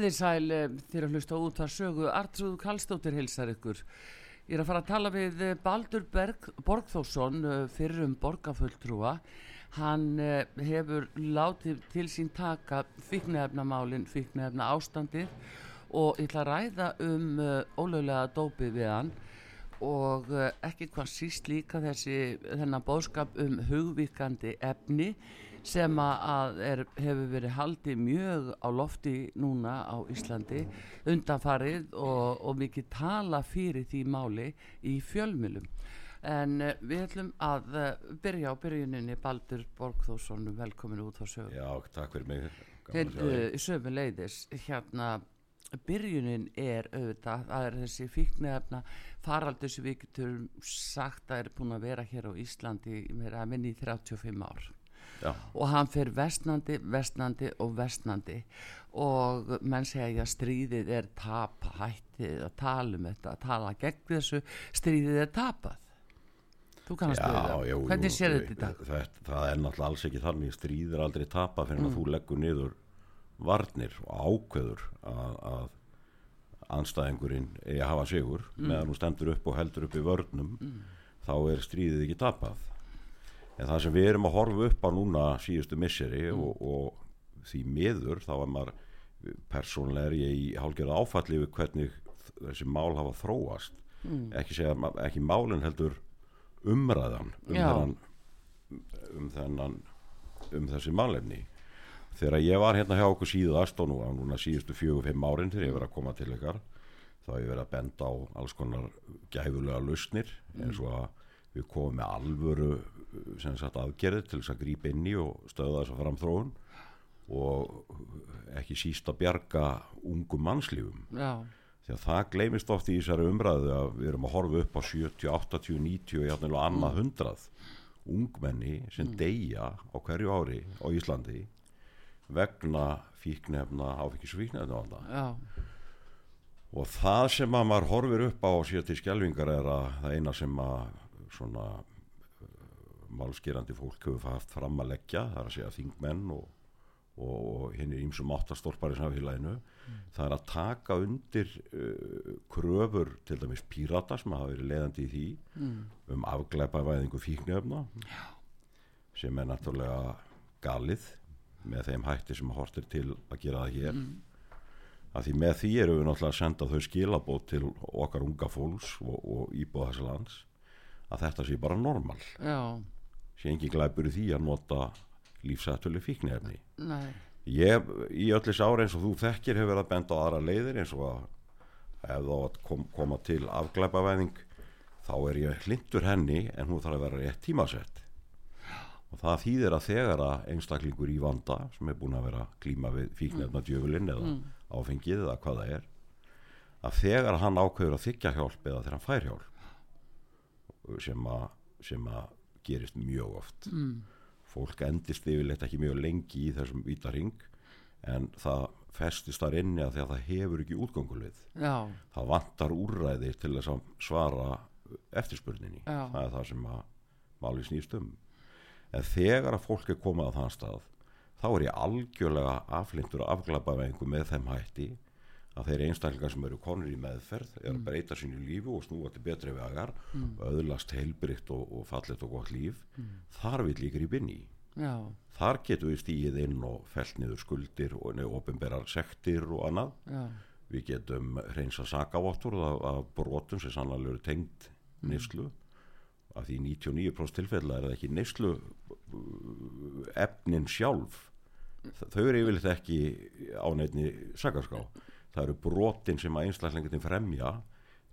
Komið þið sæl eh, fyrir að hlusta út að sögu Artrúð Kallstóttir hilsar ykkur. Ég er að fara að tala við eh, Baldur Berg, Borgþórsson eh, fyrir um borgarfulltrúa. Hann hefur látið til sín taka fíknefnamálinn, fíknefna ástandið og ég ætla að ræða um ólöglega dópið við hann og ekki hvað síst líka þessi þennan bóðskap um hugvíkandi efni sem að er, hefur verið haldið mjög á lofti núna á Íslandi undanfarið og, og mikið tala fyrir því máli í fjölmjölum en uh, við ætlum að uh, byrja á byrjuninni Baldur Borgþórsson velkomin út á sögum Já, takk fyrir mig. Til sögum leiðis hérna byrjunin er auðvitað það er þessi fíknefna faraldur sem við getum sagt að er búin að vera hér á Íslandi meira að minni í 35 ár Já. og hann fyrir vestnandi, vestnandi og vestnandi og menn segja stríðið er tap hættið að tala um þetta að tala gegn þessu stríðið er tapað þú kannast það hvernig sér þetta í dag? Það, það er náttúrulega alls ekki þannig stríðið er aldrei tapað fyrir mm. að þú leggur niður varnir og ákveður að, að anstæðingurinn er að hafa sigur mm. meðan þú stendur upp og heldur upp í vörnum mm. þá er stríðið ekki tapað en það sem við erum að horfa upp á núna síðustu misseri mm. og, og því miður þá er maður persónlega er ég í hálfgerða áfalli við hvernig þessi mál hafa þróast mm. ekki, segja, ekki málinn heldur umræðan um þennan, um þennan um þessi málefni þegar ég var hérna hjá okkur síðast og nú á núna síðustu fjögur-fimm árin þegar ég verið að koma til ykkar þá hef ég verið að benda á alls konar gæfulega lausnir eins og að við komum með alvöru sagt, aðgerð til þess að grípa inn í og stöða þess að framþróun og ekki síst að bjarga ungum mannslífum Já. því að það gleymist oft í þessari umræðu að við erum að horfa upp á 70, 80, 90 og játnilega annað mm. hundrað ungmenni sem mm. deyja á hverju ári á Íslandi vegna fíknefna áfengisfíknefna og það sem að maður horfir upp á sér til skjálfingar er að það eina sem að svona málskerandi fólk hefur haft fram að leggja það er að segja þingmenn og, og hinn er ímsum áttastorpar í samfélaginu mm. það er að taka undir uh, kröfur til dæmis pírata sem hafa verið leiðandi í því mm. um afgleipavæðingu fíknöfna sem er náttúrulega galið með þeim hætti sem hortir til að gera það hér mm. að því með því eru við náttúrulega að senda þau skilabót til okkar unga fólks og, og íbúða þessu lands að þetta sé bara normal já sé engi glæpur í því að nota lífsættuleg fíknefni ég í öllis ára eins og þú þekkir hefur verið að benda á aðra leiðir eins og að ef þá kom, koma til afglæpavæðing þá er ég hlindur henni en hún þarf að vera rétt tímasett. Og það þýðir að þegar að einstaklingur í vanda sem er búin að vera klíma við fíknefna djöfulinn eða mm. áfengið eða hvað það er að þegar hann ákveður að þykja hjálp eða þegar hann fær hjálp sem að, sem að gerist mjög oft mm. fólk endist yfirleitt ekki mjög lengi í þessum vítaring en það festist þar inni að því að það hefur ekki útgangulið Já. það vantar úrræði til þess að svara eftirspurninni Já. það er það sem að máli snýst um en þegar að fólk er komið á þann stað þá er ég algjörlega aflindur og afglapavengu með þeim hætti að þeir einstaklingar sem eru konur í meðferð er að breyta sínu lífu og snúa til betri vegar mm. öðlast heilbrygt og, og fallet og gott líf. Þar vil inn í. Já, þar getum við stíið inn og felt niður skuldir og nefnir ofinberar sektir og annað. Já, við getum reynsa sakavottur af, brotum sem sannlega eru tengd neyslu. Af því 99% tilfella er það ekki neyslu uh, efnin sjálf. Þa- þau eru yfirleitt ekki á nefni sakarská það eru brotin sem að einstaklingatin fremja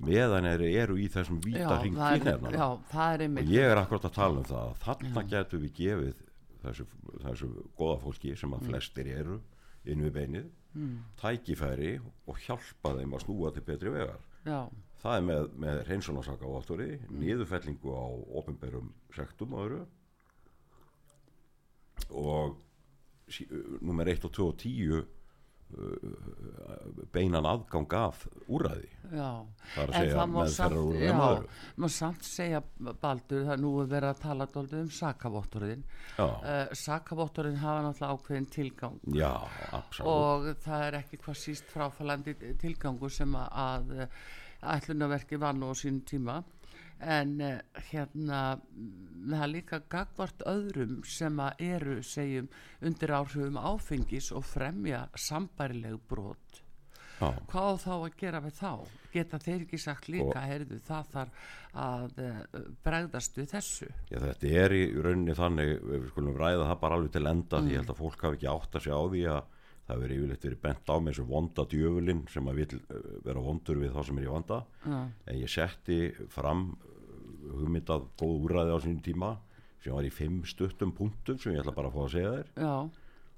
meðan þeir eru í þessum já, víta hring er, já, er og ég er akkurat að tala um það þarna getum við gefið þessu, þessu góða fólki sem að flestir eru inn við beinið tækifæri og hjálpa þeim að snúa til betri vegar. Já, það er með, með reynsunarsaka áttori niðurfellingu á ofinberum sektum og öðru. Og númer 1 og 2 og 10 uh, beinan aðgang af úræði já. Það er að En segja það má samt, segja Baldur, það nú er verið að tala dálítið um sakavotturinn uh, sakavotturinn hafa náttúrulega ákveðin tilgang. Já, og það er ekki hvað síst fráfælandi tilgangur sem að, var nú á sínum tíma en uh, hérna mm, það er líka gagvart öðrum sem að eru segjum undir áhrifum áfengis og fremja sambærileg brot. Já, hvað þá að gera við þá? Geta þeir ekki sagt líka heyrðu það þarf að uh, bregðast við þessu? Já, þetta er í rauninni þannig, við skulum ræða það bara alveg til enda því ég held að fólk hafi ekki átt að segja á því að það verið yfirleitt verið bent á með þessu vonda djöfulinn sem að vil eh, vera vondur við þá sem er í vanda. Já. en ég setti fram eh, hugmyndað góð úræði á sínum tíma sem var í fimm stuttum punktum sem ég ætla bara að fá að segja þér. Já,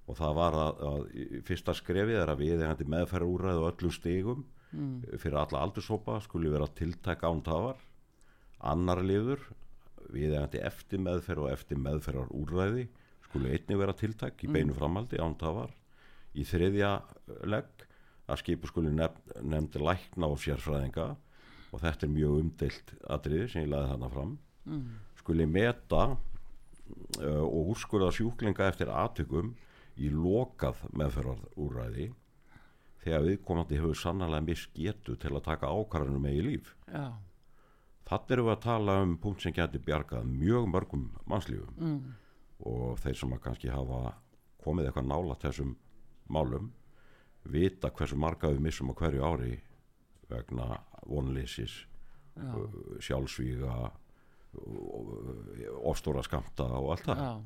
og það var að, að fyrsta skrefið er að við eigandi meðferra úræði og öllum stigum mm. fyrir alla aldurshópa skuli vera tiltæk án tafar. Annar liður við eigandi eftir meðferð og eftir meðferðar úræði skuli einnig vera tiltæk í beinu framhaldi án tafar. Í þriðja legg að skipu skuli nefnd, nefndi lækna og sérfræðinga og þetta er mjög umdeilt atriði sem ég laði þarna fram mm. skuli meta uh, og úrskurða sjúklinga eftir atökum í lokað meðferðarúræði þegar viðkomandi hefur sannlega misgetu til að taka ákvarðanum með í líf. já, Þannig erum við að tala um punkt sem getur bjargað mjög mörgum mannslífum mm, og þeir sem að kannski hafa komið eitthvað nála þessum málum vita hversu marga við missum á hverju ári vegna vonleysis já, sjálfsvíga ofstóra skamta og allt það.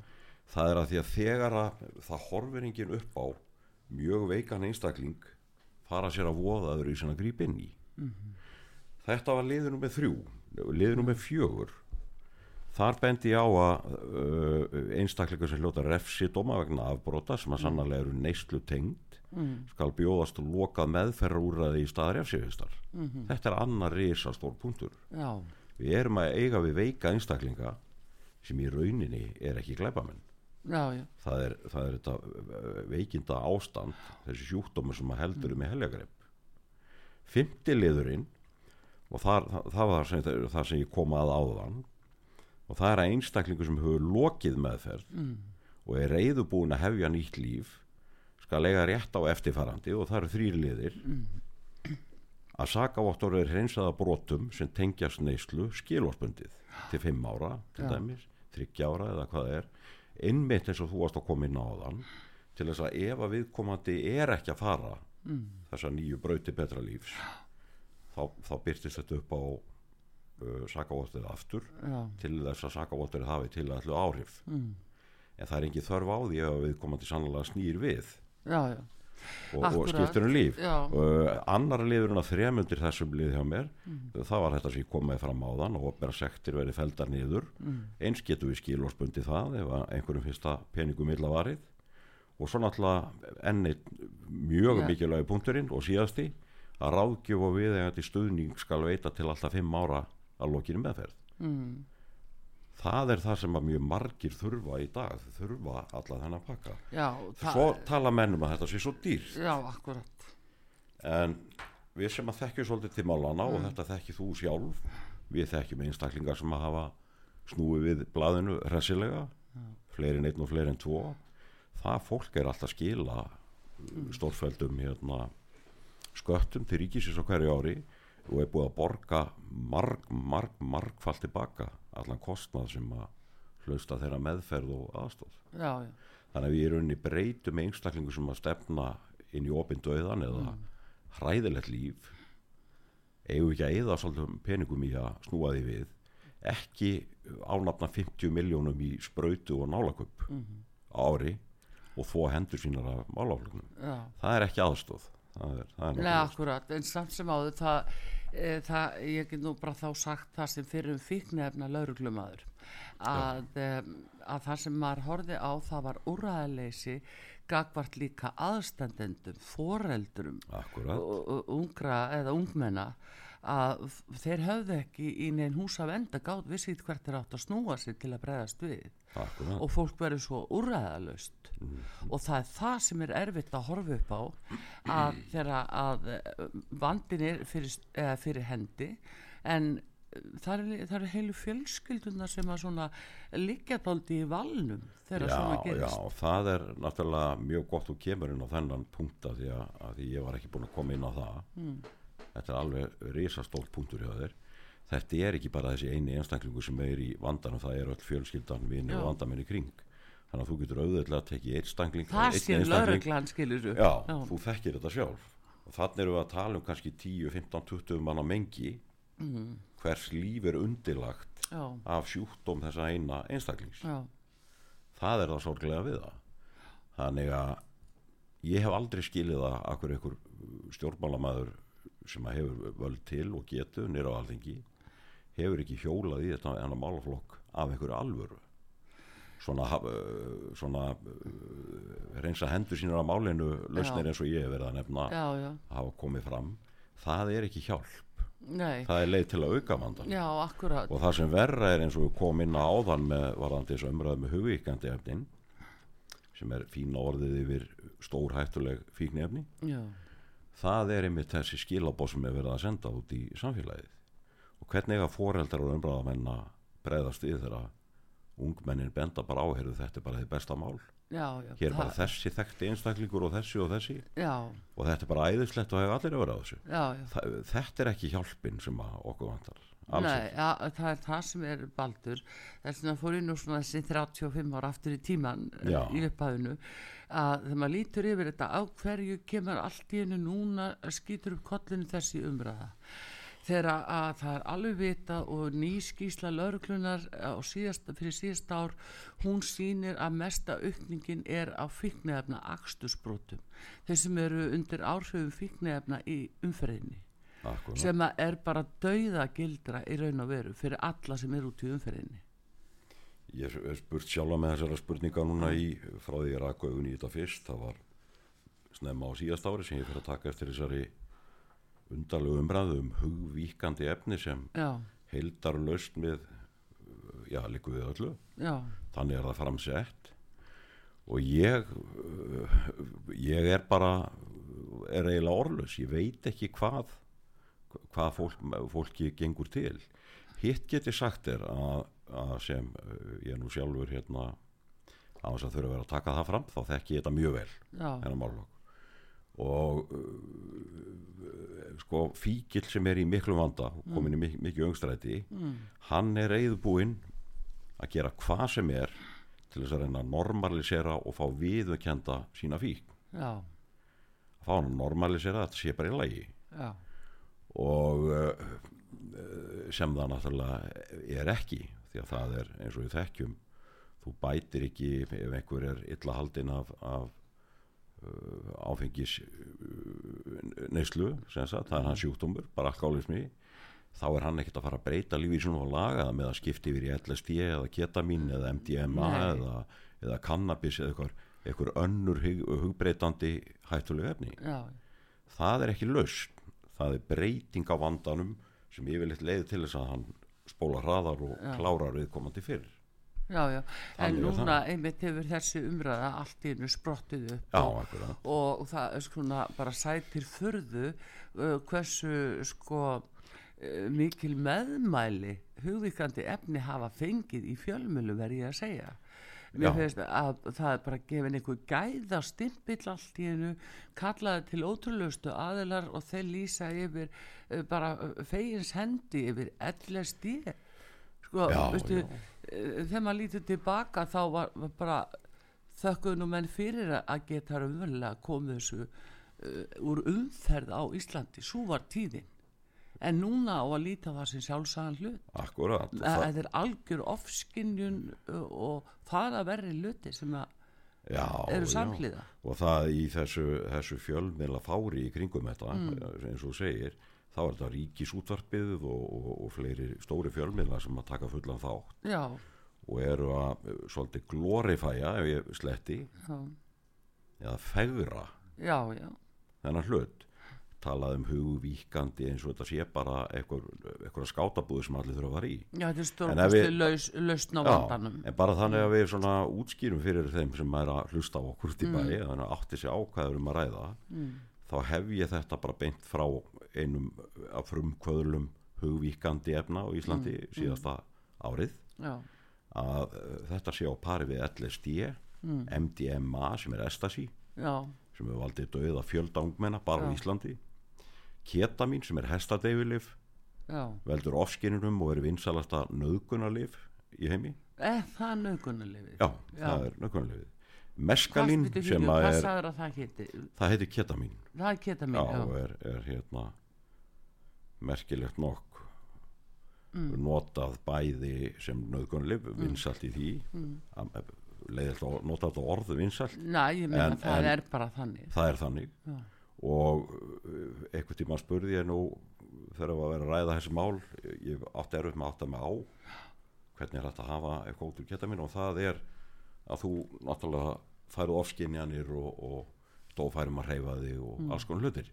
Það er að því að þegar að það horfir enginn upp á mjög veikan einstakling fara sér að voða öðru í sinna gríp inn í. Þetta var liður nummer þrjú liður nummer fjögur. Þar bendi ég á að uh, einstaklingur sem hljóta refsi dóma vegna afbrota sem að sannarlega eru neyslu tengd skal bjóðast og lokað meðferðarúræði í staðar refsivistar. Þetta er annar risastór punktur. Já, við erum að eiga við veika einstaklinga sem í rauninni er ekki já, það er, það er þetta uh, veikinda ástand þessi sjúkdómur sem að heldur um í helgagrepp fymti liðurinn og þar, það, það var sem, það sem ég kom að áðan og það er einstaklingu sem hefur lokið meðferð mm. og er reyðubúin að hefja nýtt líf skal eiga rétt á eftirfarandi og það eru þrýr liðir að sakavottor er hreinsaða brotum sem tengjast neyslu skilvarsbundið til fimm ára til Já. dæmis, þryggja ára eða hvað það er innmitt eins og þú varst að koma inn á þann til þess að ef að viðkomandi er ekki að fara mm. þessa nýju brauti betra lífs þá, þá byrtist þetta upp á uh, sakavottorið aftur já, til þess að sakavottorið hafi til allu áhrif mm. en það er ekki þörf á því að viðkomandi sannlega snýr við já, já, og, og skiptir um líf. Uh, annar liðurinn að þremundir þessum lið hjá mér það var þetta sem ég kom með fram á þann og opera sektir verið feldar niður. Eins getur við skilórsbundi það ef einhverjum fyrsta peningum illa varið. Og svo náttúrulega enni mjög Já. mikilvægi punkturinn og síðasti að ráðgjöf og viðegandi stuðning skal veita til alltaf fimm ára að lokinu meðferð. Mm, það er það sem að mjög margir þurfa í dag þurfa alla þennan pakka. Já, svo tala mennum að þetta sé svo dýrt. Já, akkurat, en við sem að þekkjum svolítið til málana og þetta þekkjum þú sjálf við þekkjum einstaklingar sem að hafa snúið við blaðinu hressilega fleiri en einn og fleiri en tvo. Það fólk er alltaf skila mm. stórfældum hérna, sköttum til ríkisins á hverju ári og er búið að borga marg, marg, margfall tilbaka allan kostnað sem að hlausta þeirra meðferð og aðstóð já, já. þannig að við erum í breytum einstaklingu sem að stefna inn í opindauðan eða mm. hræðilegt líf eigum ekki að eða svolítið peningum í að snúa því við ekki ánafna 50 miljónum í spröytu og nálaköp mm -hmm. ári og þó hendur sínar af málaflögnum það er ekki aðstóð það er, það er Nei, akkurat, en samt sem áður það, það, ég get nú bara þá sagt það sem fyrir um fíknefna lauruglumadur að, að það sem maður horfi á það var úræðileysi gagvart líka aðstandendum foreldurum ungra eða ungmenna að þeir höfðu ekki í neinn hús af enda gátt vissið hvert er átt að snúa sig til að bregðast við Akkurat. og fólk verður svo úræðalust mm. og það er það sem er erfitt að horfa upp á að þegar að eh, vandin er fyrir, fyrir hendi en það eru er heilu fjölskyldunar sem að svona líkjadaldi í valnum þegar svona gerist Já, það er náttúrulega mjög gott og kemur inn á þennan punkta því að, að því ég var ekki búin að koma inn á það mm. Þetta er alveg risastólt punktur hjá þér. Þetta er ekki bara þessi eini einstaklingu sem er í vandan og það er öll fjölskyldan vinni og vandamenni kring. Þannig að þú getur auðvitað að tekja einstakling það sé lauruglan skilur já, já, þú þekkir þetta sjálf. Og þannig eru við að tala um kannski 10, 15, 20 manna mengi. Mm. hvers líf er undilagt já. af sjúkdóm þessa eina einstaklings? Það er það sorglega við það. Þannig að ég hef aldrei skilið að akkur einhver stjórnmálamæður sem að hefur völd til og getu nýra á alþengi hefur ekki hjólað í þetta en að málaflokk af einhverju alvöru. Svona, uh, svona uh, reynsa hendur sínur á málinu lausnir eins og ég hef verið að nefna já, já. hafa komið fram. Það er ekki hjálp. Nei. það er leið til að auka vandan já, og það sem verra er eins og við komum inn á áðan með varðandi þessu umræðu með hugvíkandi efnin sem er fína orðið yfir stór hættuleg fíkni efni það er einmitt þessi skilabó sem er verið að senda út í samfélagið. Og hvernig að foreldrar og umbræðamenn að breyðast við þegar ungmennin benda bara áherðu þetta er bara því besta mál? Já, já, hér er bara þessi þekkti einstaklingur og þessi og þessi. Já. og þetta er bara æðislegt og hefur allir að vera á þessu. Þa, þetta er ekki hjálpin sem okkur vantar Nei, það er það sem er baldur. Þess að fór inn úr svona þessi 35 ára aftur í tíman í upphæðinu að þegar maður lítur yfir þetta á hverju kemur allt í hennu núna skýtur upp kollinu þessi umræða? Þegar að það er alveg vita og nýskísla lauruklunar síðast, fyrir síðast ár hún sínir að mesta aukningin er á fíknefna axtusbrótum þeir sem eru undir áhrifum fíknefna í umferðinni Akkurat. sem er bara dauða gildra í raun og veru fyrir alla sem er út í umferðinni Ég hef spurt sjálfa með þessara spurninga núna í frá því ég rækka augun í þetta fyrst það var snemma á síðast ári sem ég fyrir að taka eftir þessari undarlegu umræðu um hugvíkandi efni sem já. heildar löst með já, líku við öllu já. þannig er það framsett og ég ég er bara er eiginlega orðlös ég veit ekki hvað hvað fólk, fólki gengur til hitt geti sagt er að, að sem ég nú sjálfur hérna á þess að þurfa að vera að taka það fram þá þekk ég þetta mjög vel hennar málokk og uh, sko fíkil sem er í miklu vanda komin mm. í mikið öngstræti mm. hann er reyðbúinn að gera hvað sem er til þess að reyna að normalisera og fá viðkenda sína fík Já. að fá hann að normalisera þetta sé bara í lagi Já. Og uh, sem það náttúrulega er ekki því að það er eins og við þekkjum þú bætir ekki ef einhver er illa haldinn af, af Uh, áfengis uh, neyslu það er hans sjúkdómur, bara alkálismi þá er hann ekkert að fara að breyta lífið svona og laga það með að skipta yfir í LSD eða ketamin eða MDMA eða, eða cannabis eða eitthvað, eitthvað önnur hug, hugbreytandi hættuleg efni. Já. það er ekki löst það er breyting á vandanum sem yfirleitt leiði til þess að hann spóla hraðar og Já. klárar viðkomandi fyrr. Já, já, en núna einmitt hefur þessi umræða allt í hennu sprottið upp já, og, og það er svona bara sætir förðu uh, hversu sko uh, mikil meðmæli hugvíkandi efni hafa fengið í fjölmjölu verði ég að segja mér finnst að það er bara gefin einhver gæða stimpill allt í hennu kallaði til ótrúlustu aðilar og þeir lýsa yfir uh, bara uh, fegins hendi yfir LSD sko, Já, veistu, já. uh, þegar maður lítið tilbaka þá var, var bara þökkuðu nú menn fyrir að- geta raunverulega komið þessu uh, úr umferð á Íslandi. Svo var tíðin en núna á að líta það sem sjálfsagan hlut. Akkurat það- er algjör ofskinjun uh, og það að verri hluti sem að já, eru já. samhliða. Og það í þessu, þessu fjölmiðla fári í kringum þetta Mm. eins og þú segir þá er þetta ríkisútvarpið og, og, og fleiri stóri fjölmiðla sem að taka fullan þátt. Já, og eru að svolítið glorifæja ef ég sletti já, eða fegra já, já, þennan hlut talað um hugvíkandi eins og þetta sé bara eitthvað, skátabúði sem allir þurfa að fara í. Já þetta er við- laus, lausn á vandanum. en bara þannig að við svona útskýrum fyrir þeim sem er að hlusta á okkur í Mm. bæ þannig að átti sig á hvað við erum að ræða þá hef ég þetta bara beint frá einum af frumkvöðlum hugvíkandi efna á Íslandi Mm. síðasta árið. Já, að uh, þetta sé á pari við LSD Mm. MDMA sem er estasi já, sem hefur valdið döið að fjölda ungmenna bara á Já. Íslandi ketamin sem er hestadeifilif já. veldur ofskinnunum og er vinsalasta nöðgunarlif í heimi. Eða það er nögunarlefið já, það er nöðgunarlifið meskalín sem að er það geti það heitir ketamin það er keta já, já, er, er hérna merkilegt nokk Mm. notað bæði sem nöðgunarlif vinsalt í því. Mm. leiðilt að nota þetta orð vinsalt næ, ég meina það er bara þannig. það er þannig. Já. Og uh, einhvern tíma spurði ég nú þegar við að vera að ræða þessi mál ég átti erfitt með að átta mig á hvernig er þetta að hafa eitthvað út úr geta minn og það er að þú náttúrulega færðu ofskinjanir og, og stófærum að hreyfa þig og alls konar hlutir.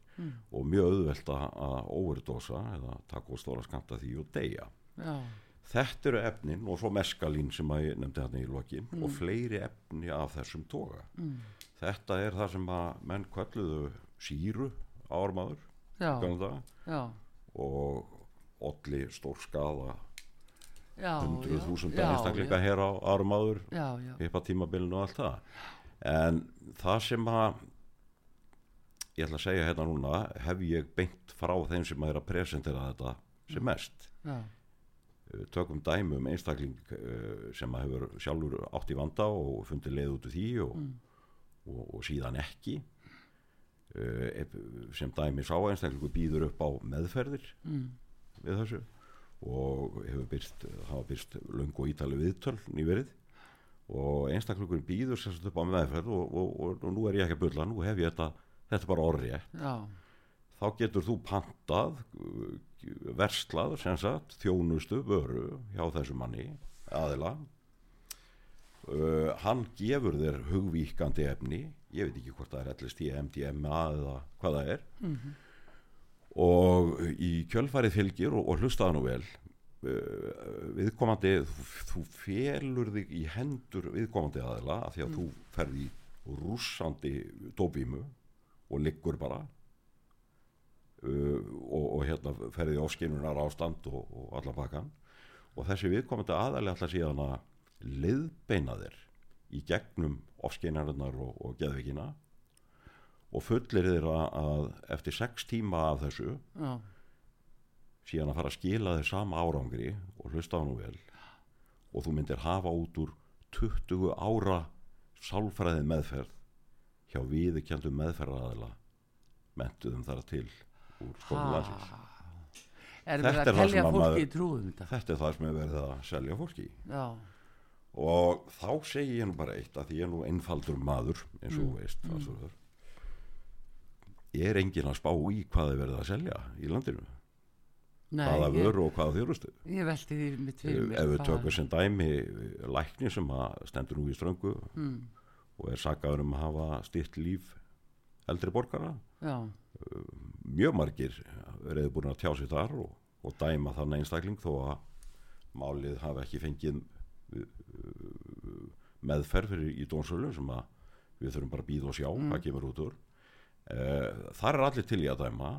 Og mjög auðvelt að- að overdósa eða taka og stóra skamta því og deyja. Já, þetta eru efnin og svo meskalín sem að ég nefndi hérna í lokin og fleiri efni af þessum toga. Þetta er það sem að menn kvalluðu síru ármaður og olli stór skada já, hundruð já, þúsunda já, einstaklinga já, hér á ármaður já, já, hippa tímabilinu og allt það. En það sem að ég ætla að segja hérna núna hef ég beint frá þeim sem að er að presentera þetta sem mest. Já, tökum dæmi um einstakling eh, sem að hefur sjálfur átt í vanda og fundið leið út úr því og, og, og síðan ekki sem dæmi sá einstaklingu býður upp á meðferðir mm, við þessu og hefur byrst, hafa byrst löng og ítali viðtöl nýverið. Og einstaklingur býður sagt upp á meðferð og, og, og, og nú er ég ekki að bulla, nú hef ég þetta þetta bara orðið þá getur þú pantað uh, verslað sem sagt þjónustu vöru hjá þessu manni aðila. Uh, hann gefur þér hugvíkandi efni ég veit ekki hvort það er LSD, MDMA eða hvað það er. Og í kjölfarið fylgir og, og hlustaða nú vel uh, viðkomandi þú, þú felur þig í hendur viðkomandi aðila af því að þú ferð í rússandi dóbímu og liggur bara uh, og, og hérna ferði í ofskinunar ástand og, og alla bakkan og þessi viðkomandi aðali alltaf síðan að liðbeina þér í gegnum ofskinarnar og, og geðvikina og fullir þér að, eftir sex tíma af þessu já, síðan að fara að skila þér sama árangri og hlusta á nú vel og þú myndir hafa út úr 20 ára sálfræði meðferð hjá viðurkjandum meðferðaðila mentuðum þar til úr skólum landsins. Þetta er að það sem að fólki maður- trúum þetta? Þetta er það sem er verið að selja fólki já, og þá segi ég nú bara eitt að ég er nú einfaldur maður eins og þú veist mm. ég er enginn að spá í hvað er verið að selja í landinu? Nei, hvaða vöru og hvaða þjórustu ég velti því mitt fyrir ef við tökum sem dæmi lækni sem að stendur nú í ströngu mm, og er sagaður um að hafa stýrt líf eldri borgara. Já, mjög margir reyður búin að tjá sig þar og, og dæma þann einstakling þó að málið hafi ekki fengið meðferð fyrir í dónsölu sem að við þurfum bara að býða og sjá hvað kemur út úr. Uh, þar er allir til í að dæma.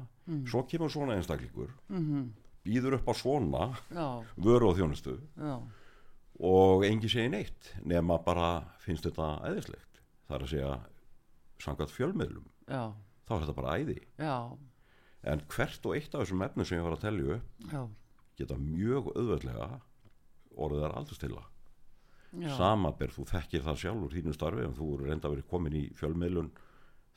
Svo kemur svona einstaklingur mm býður upp á svona já, vöru og þjónustu já, og engi segi neitt nema bara finnst þetta æðislegt það er að segja samkvæmt fjölmiðlum já, þá er þetta bara æði. Já, en hvert og eitt af þessum efnum sem ég var að já, geta mjög auðveldlega orðið þar aldrei stilla já, samaber, þú þekkir það sjálfur þínu starfi en þú eru reynda verið komin í fjölmiðlun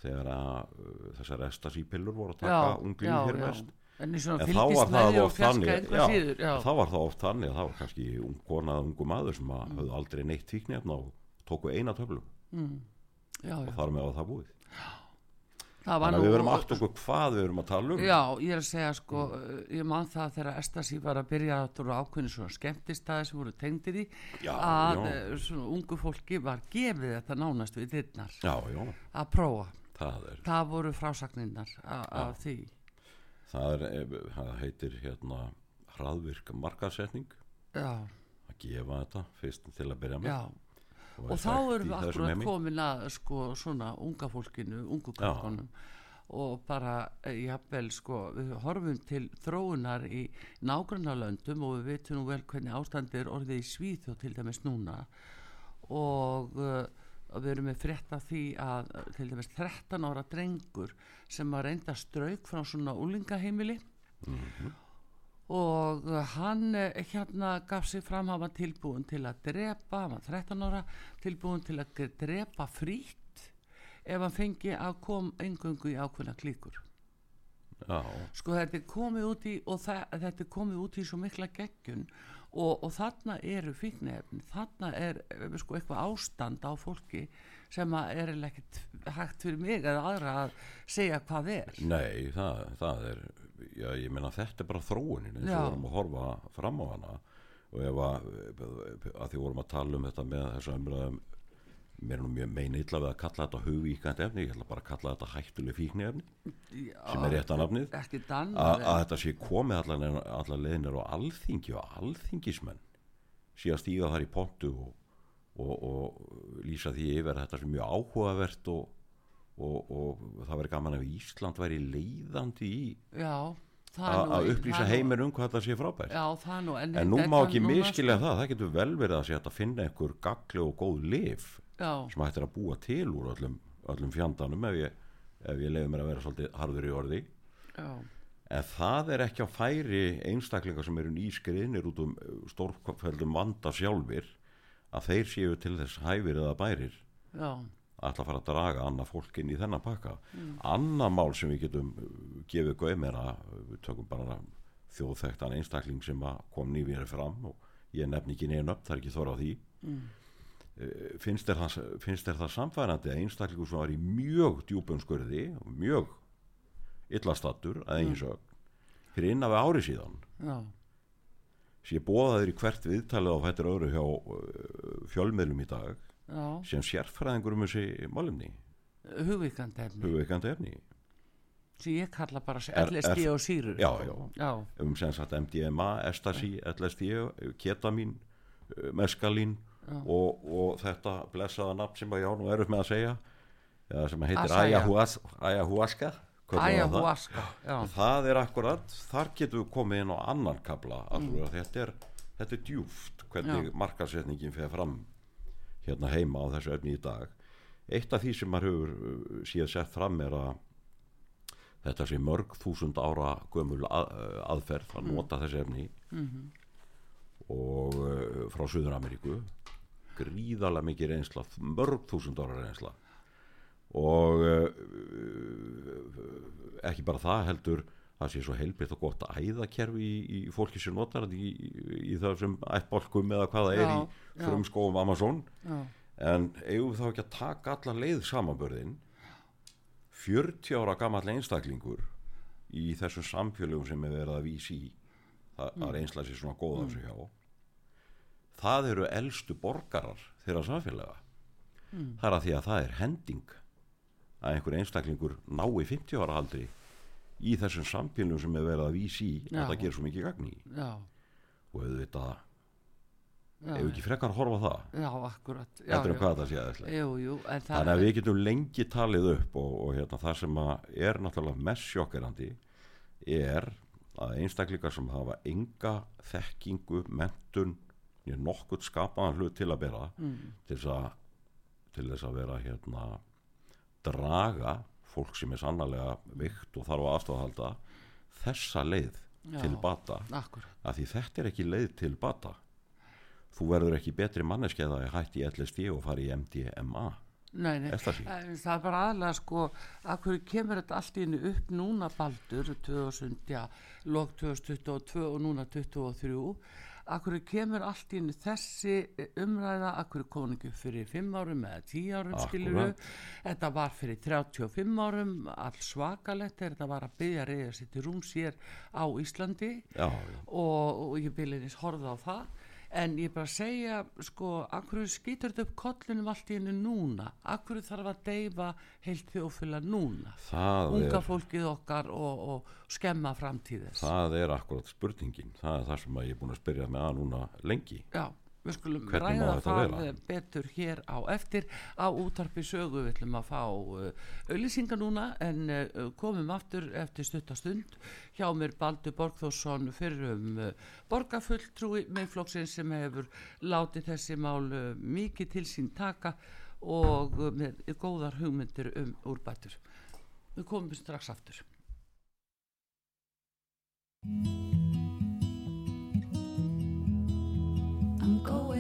þegar að uh, þessar estasípillur voru að taka unglín hér mest. En en þá var það oft þannig já, já, þá var það oft þannig að það var kannski ung kona eða ungu maður sem að höfðu aldrei neitt tíknefna og tóku eina töflu. Já, og já. þar með að það búið. Var þannig að við verum aftur okkur hvað við verum að tala um Já, ég er að segja sko, ég man það þegar Estasi var að byrja að þú ákveðin svona skemmtistæði sem voru tengdir í Já, að já. eh, svona ungu fólki var gefið þetta nánast við já, að prófa. það Það voru frásagninnar af því. það, er, eh, það heitir hérna hraðvirk markasetning Já, að gefa þetta fyrst til að byrja með já. Og, þá erum við akkurat komin að sko svona unga fólkinu, ungu krakkonum og bara eh, jafnvel sko við horfum til þróunar í nágrannarlöndum og við veitum nú vel hvernig ástandi er orðið í Svíþjóð til dæmis núna. Og uh, við erum með frétt af því að uh, til dæmis 13 ára drengur sem að reynda strauk frá svona úlingaheimili og uh, hann uh, hérna gaf sig fram hann var tilbúin til að drepa hann var 13 ára tilbúin til að drepa frýtt ef hann fengi að kom engungu í ákveðna klíkur. Já, sko þetta er komið út í og þetta er komið út í svo mikla geggjun og, og þarna eru fíknefn þarna er eh, sko eitthvað ástand á fólki sem að er ekkert hægt fyrir mig eða aðra að segja hvað er. Nei, það, það er já, ég meina þetta er bara þróunin eins og Já. við vorum að horfa fram á hana og ef að, að því vorum að tala um þetta með þess að umræðum mér er nú mjög meina illa við að kalla þetta hugvíkandi efni, ég ætla bara að kalla þetta hættuleg fíkni efni sem er rétta nafnið ekki að, þetta sé komið allan, allan leðinir á alþingi og alþingismenn sé að stíga þar í pontu og, og, og lýsa því yfir þetta sé mjög áhugavert og, og, og það verður gaman ef Ísland væri leiðandi í já, það að það upplýsa heiminn um hvað þetta sé frábært. Já, það nú en, en nú má ekki miskilja það það getur vel verið að að finna einhver gagli og góð lif sko, já, sem hægt er að búa til úr öllum, öllum fjandanum ef ég, ég leiði mér að vera svolítið harður í orði. Já, En það er ekki á færi einstaklingar sem eru nýskriðnir út um stórkvældum vanda sjálfur að þeir séu til þess hæfir eða bærir. Já, að ætla að fara að draga annað fólk inn í þennan pakka. Annað mál sem við getum uh, gefið gaum er að uh, við tökum bara þjóðþektan einstakling sem kom nýfið fram og ég nefn ekki neina upp, það er ekki þóra á því. Mm. Finnst þér það, finnst þér það samfærandi að einstaklingur sem var í mjög djúpum skurði og mjög illastattur að eigin sög fyrir innan við ári síðan já, sem ég bóðaður í hvert viðtalið á fættir öðru hjá uh, fjölmiðlum í dag já. sem sérfræðingur um þessi málumni hugvíkandi efni. Hugveikandi efni. Sem ég kalla bara LSD og sýrur. Já, já. já, um sem sagt MDMA, Estasi, LSD ketamin, uh, meskalín og, og þetta blessaða nafn sem að já nú erum með að segja eða sem heitir ayahuasca við það. ayahuasca já, það er akkurat, þar getum við komið inn á annan kabla mm. þetta er, þetta er djúft hvernig markasetningin fer fram hérna heima á þessu efni í dag. Eitt af því sem maður hefur uh, síðan sett fram er að þetta sé mörg þúsund ára gömul að, uh, aðferð að nota þessi efni. Og uh, frá Suður Ameríku gríðarlega mikið reynsla mörg þúsund ára reynsla. Og uh, ekki bara það heldur það sé svo heilbritt og gott æðakerfi í, í fólki sem notar í, í, það sem ættbólkum eða hvað það er Já, í frumskóum Amazon. Já, en eigum þá ekki að taka alla leið samanbörðin 40 ára gamall einstaklingur í þessum samfélögum sem er verið að vísi í það, Mm. að reynsla sér svona góða þessu hjá. Það eru elstu borgarar þeirra samfélaga. Mm. það er að því að það er hending að einhver einstaklingur nái 50 ára aldri í þessum samfélögum sem er verið að vísi í að það gerir svo mikið gagn í. Já, og auðvitað, ef ekki frekar horfa það? Já, akkurat. Já, heldur um hvað það sé það Þannig að við getum lengi talið upp og, og hérna, það sem er náttúrulega mest sjokkerandi er að einstaklingar sem hafa enga þekkingu, mentun nokkurt skapaðan hlut til að bera til þess að til þess að vera hérna draga fólk sem er sannlega vikt og þarf að aðstofahalda þessa leið Já. til bata. að því þetta er ekki leið til bata. Þú verður ekki betri manneskeið að hætti í LSD og fari í MDMA nei, nei. Það er bara aðlega sko að hverju kemur þetta allt henni upp núna baldur 2000, já, lok 2022 og núna 2023 hverju kemur allt í þessi umræða að hverju koningu fyrir 5 árum eða 10 árum Akkúrat. skilur þetta var fyrir 35 árum all svakalegt þegar þetta var að byggja reyða sér til rúms hér á Íslandi já, já. og, og ég byrjuðis horfða á það en ég bara segja sko, akkur skýtur þetta upp kollinum allt í hennu núna? Akkur þarf að deyfa heilt þjófila núna? Það, unga er, fólkið okkar og, og skemma framtíðis það er akkurat spurningin. Það er það sem ég er búin að spyrja með að núna lengi. Já, við skulum Hvernig ræða það vera? betur hér á eftir. Á útarpi sögu við ætlum að fá auðlýsingar núna en uh, komum aftur eftir stuttastund hjá mér Baldur Borgþórsson fyrir um borgarfulltrúi meðflokksinn sem hefur látið þessi mál mikið til sín taka og með góðar hugmyndir um úrbætur. Við komum strax aftur go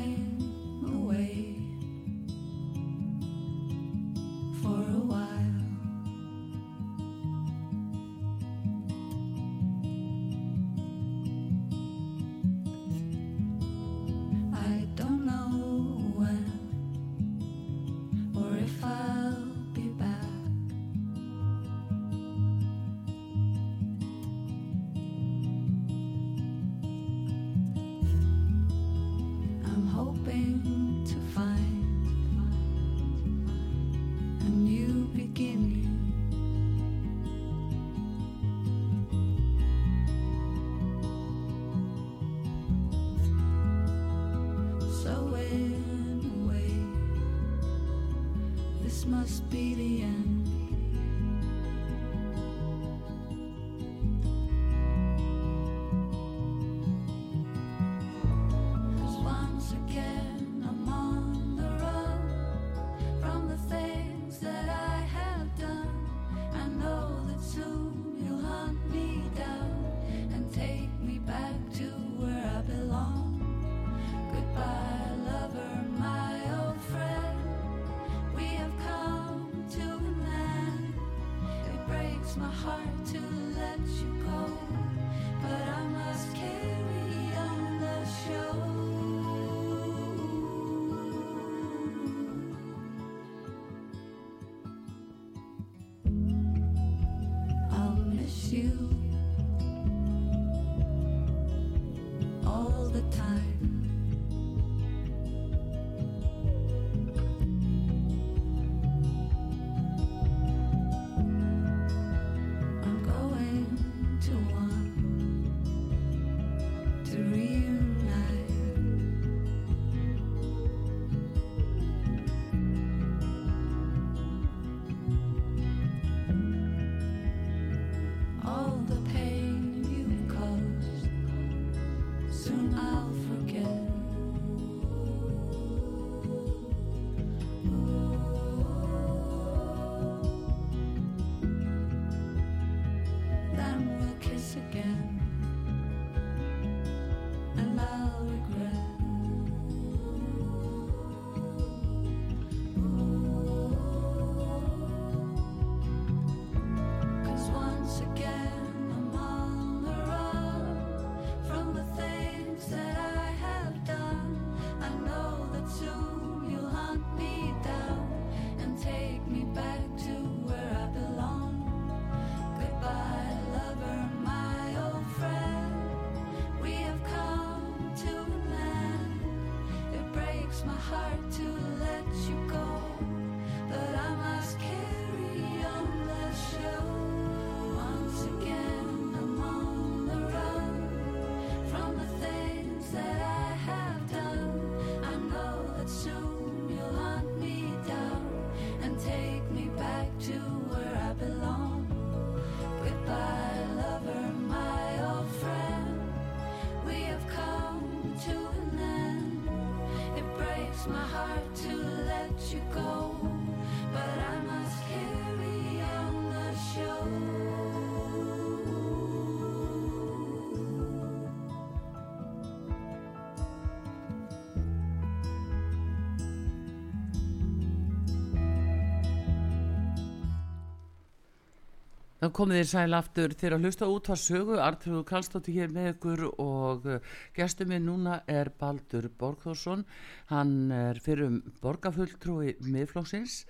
Þá komið þér sæl aftur. Þegar að hlusta út var sögu, Artrúðu Kallstóttir hér með ykkur og uh, gestur minn núna er Baldur Borgþórsson, hann er fyrir um borgarfulltrúi miðflóksins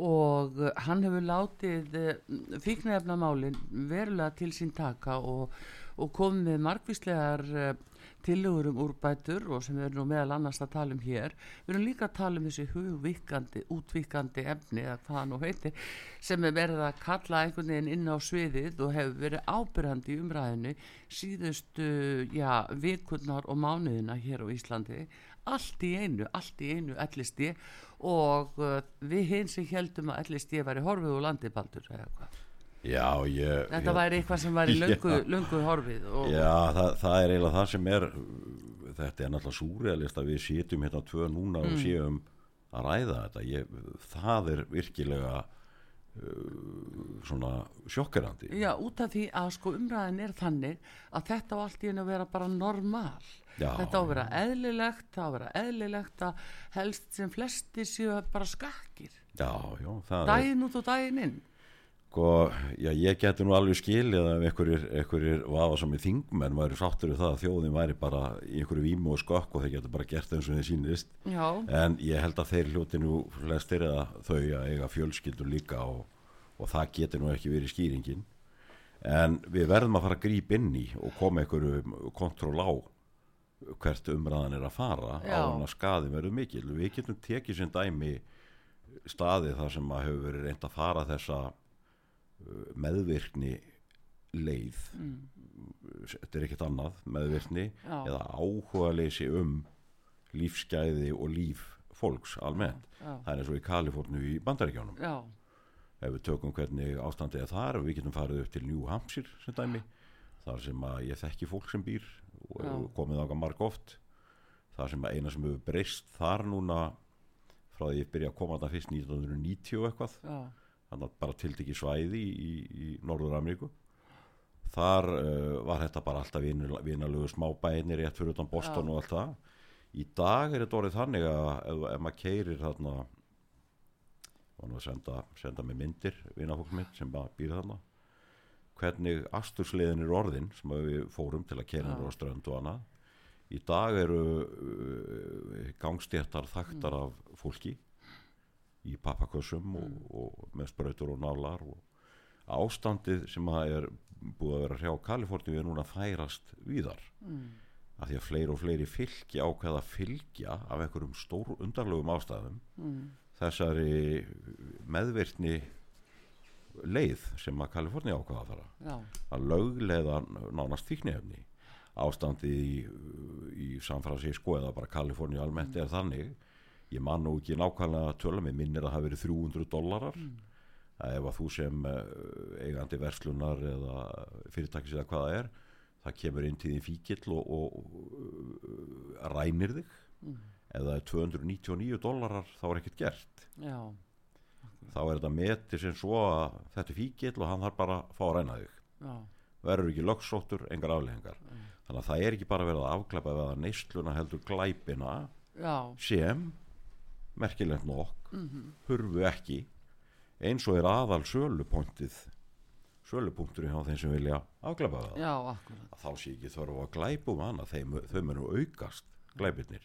og uh, hann hefur látið uh, fíknefnamálin verulega til sín taka og, og komið með margvíslegar uh, tillögur um úrbætur og sem við erum meðal annars að tala um hér. Við erum líka að tala um þessi hugvíkandi útvíkandi efni eða hvað það nú heitir sem er verið að kalla einhvern veginn inn á sviðið og hefur verið ábyrjandi í umræðinu síðustu já, vikurnar og mánuðina hér á Íslandi. Allt í einu, allt í einu LSD og uh, við hinn sem heldum að LSD væri horfið úr landibaldur eða hvað Já, ég Þetta ég, væri eitthvað sem væri löngu horfið og, Já, það, það er eiginlega það sem er þetta er náttúrulega súrealist að við sitjum hérna tvö núna Mm. og séum að ræða þetta ég, það er virkilega uh, svona sjokkerandi Já, út af því að sko umræðin er þannig að þetta á allt í henni að vera bara normal. Já, þetta á að vera eðlilegt, það á að vera eðlilegt að helst sem flesti séu bara skakkir. Já, já, það er Daginn út og daginn inn. Sko, já, ég geti nú alveg skilið ef einhverjir, vafa sem í þingmenn væri sáttur við það að þjóðin væri bara í einhverju vímu og skokk og þeir geta bara gert eins og þeir sýnist. Já, en ég held að þeir hljóti nú flestir eða þau að eiga fjölskyldur líka og, og það getur nú ekki verið skýringin. En við verðum að fara að grípa inn í og koma einhverju kontról á hvert umræðan er að fara Já. á hann að skaði verður mikil við getum tekið sem dæmi staði þar sem að hefur verið reynd að fara þessa meðvirkni leið. Þetta er ekkert annað meðvirkni Já. eða áhuga leysi um lífsgæði og líf fólks almennt. Já. það er eins og í Kalifornu í bandaríkjónum ef við tökum hvernig ástandið er þar við getum farið upp til New Hampshire sem dæmi þar sem að ég þekki fólk sem býr og komið ákvað marg oft. Þar sem að eina sem hefur breyst þar núna frá því ég byrja að koma þetta fyrst 1990 og eitthvað já, bara tildegi svæði í, í, í Norður Ameríku þar uh, var þetta bara alltaf vinal- vinalögu smábænir rétt fyrir utan Boston Já. og allt það. Í dag er þetta orðið þannig að ef, ef maður keirir þarna að senda, senda mig myndir vinafólk mitt sem bara býr þarna hvernig astursliðin er orðin sem við fórum til að keira á strönd og annað. Í dag eru uh, gangstjættar þaktar af fólki í pappakössum og, og með sprautur og nálar og ástandið sem að er búið að vera hrjá Kaliforníu er núna færast víðar. Mm, af því að fleiri og fleiri fylgja ákveða fylgja af einhverjum stór undarlegum ástæðum mm, þessari meðvirtni leið sem að Kaliforníu ákveða að fara. Já, að lögleiða nánast fíknefni ástandið í, í San Francisco eða bara Kaliforníu almennt er þannig ég man nú ekki nákvæmlega að töla mig minnir að það hafi verið 300 dólarar að ef að þú sem uh, eigandi verslunar eða fyrirtækis eða hvað það er það kemur inn til því fíkill og, og uh, rænir þig. Það er 299 dólarar þá er ekkert gert. Já, þá er þetta metið sem svo að þetta er fíkill og hann þarf bara að fá að ræna þig. Já, verður ekki lögsóttur, engar afleðingar þannig að það er ekki bara verið að afklæpa við að neysluna heldur glæpina já, sem merkilegt nokk hurfu ekki eins og er aðal sölupunktið sölupunkturinn hjá þeim sem vilja afklæpa við það. Já, að þá sé ekki þörf á að glæpum hana þeim, þau munu aukast glæpirnir.